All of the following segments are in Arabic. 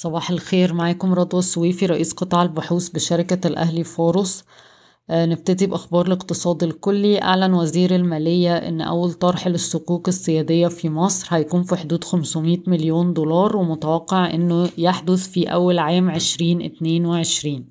صباح الخير معاكم رضوى السويفي رئيس قطاع البحوث بشركة الأهلي فاروس آه، نبتدي بأخبار الاقتصاد الكلي. أعلن وزير المالية إن أول طرح للصكوك السيادية في مصر هيكون في حدود 500 مليون دولار ومتوقع إنه يحدث في أول عام 2022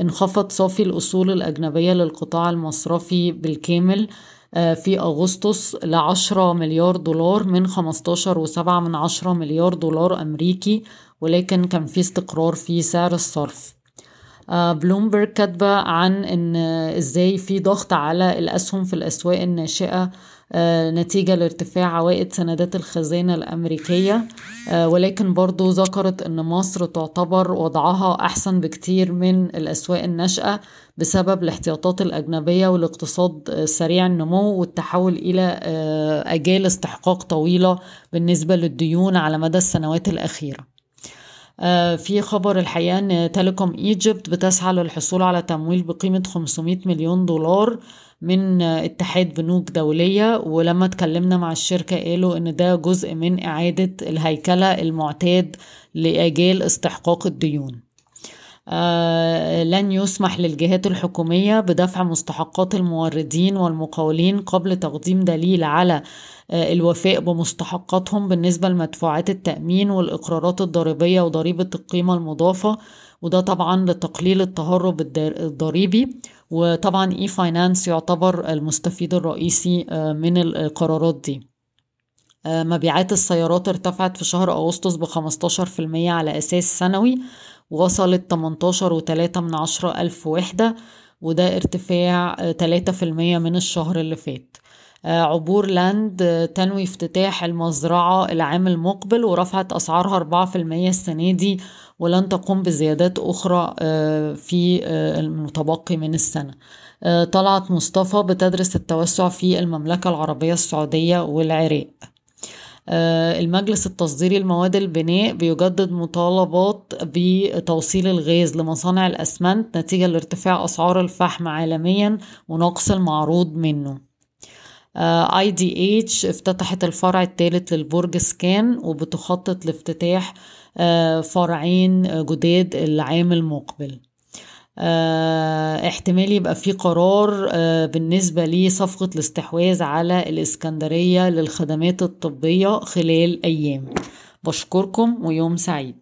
انخفض صافي الأصول الأجنبية للقطاع المصرفي بالكامل. في أغسطس لعشرة مليار دولار من خمستاشر وسبعة من عشرة مليار دولار أمريكي ولكن كان في استقرار في سعر الصرف. آه، بلومبرج كاتبة عن إن إزاي في ضغط على الأسهم في الأسواق الناشئة آه، نتيجة لارتفاع عوائد سندات الخزانة الأمريكية. آه، ولكن برضو ذكرت أن مصر تعتبر وضعها أحسن بكتير من الأسواق الناشئة بسبب الاحتياطات الأجنبية والاقتصاد سريع النمو والتحول إلى أجال استحقاق طويلة بالنسبة للديون على مدى السنوات الأخيرة. آه، في خبر الحقيقة إن Telecom Egypt بتسعى للحصول على تمويل بقيمة 500 مليون دولار من اتحاد بنوك دولية. ولما اتكلمنا مع الشركة قالوا إن ده جزء من إعادة الهيكلة المعتاد لأجال استحقاق الديون. آه لن يسمح للجهات الحكومية بدفع مستحقات الموردين والمقاولين قبل تقديم دليل على آه الوفاء بمستحقاتهم بالنسبة لمدفوعات التأمين والإقرارات الضريبية وضريبة القيمة المضافة. وده طبعا لتقليل التهرب الضريبي. وطبعا اي فاينانس يعتبر المستفيد الرئيسي آه من القرارات دي. آه، مبيعات السيارات ارتفعت في شهر أغسطس ب 15% على أساس سنوي. وصلت 18 وتلاتة من عشرة ألف وحدة وده ارتفاع تلاتة في المية من الشهر اللي فات. آه، عبور لاند تنوي افتتاح المزرعة العام المقبل ورفعت أسعارها أربعة في المية السنة دي ولن تقوم بزيادات أخرى آه، في آه، المتبقي من السنة. طلعت مصطفى بتدرس التوسع في المملكة العربية السعودية والعراق. آه، المجلس التصديري لمواد البناء بيجدد مطالبات بتوصيل الغاز لمصانع الأسمنت نتيجة لارتفاع أسعار الفحم عالميا ونقص المعروض منه. اي دي اتش افتتحت الفرع الثالث للبرج سكان وبتخطط لافتتاح آه، فرعين جداد العام المقبل. احتمال يبقى في قرار آه بالنسبة لصفقة الاستحواذ على الإسكندرية للخدمات الطبية خلال أيام. بشكركم ويوم سعيد.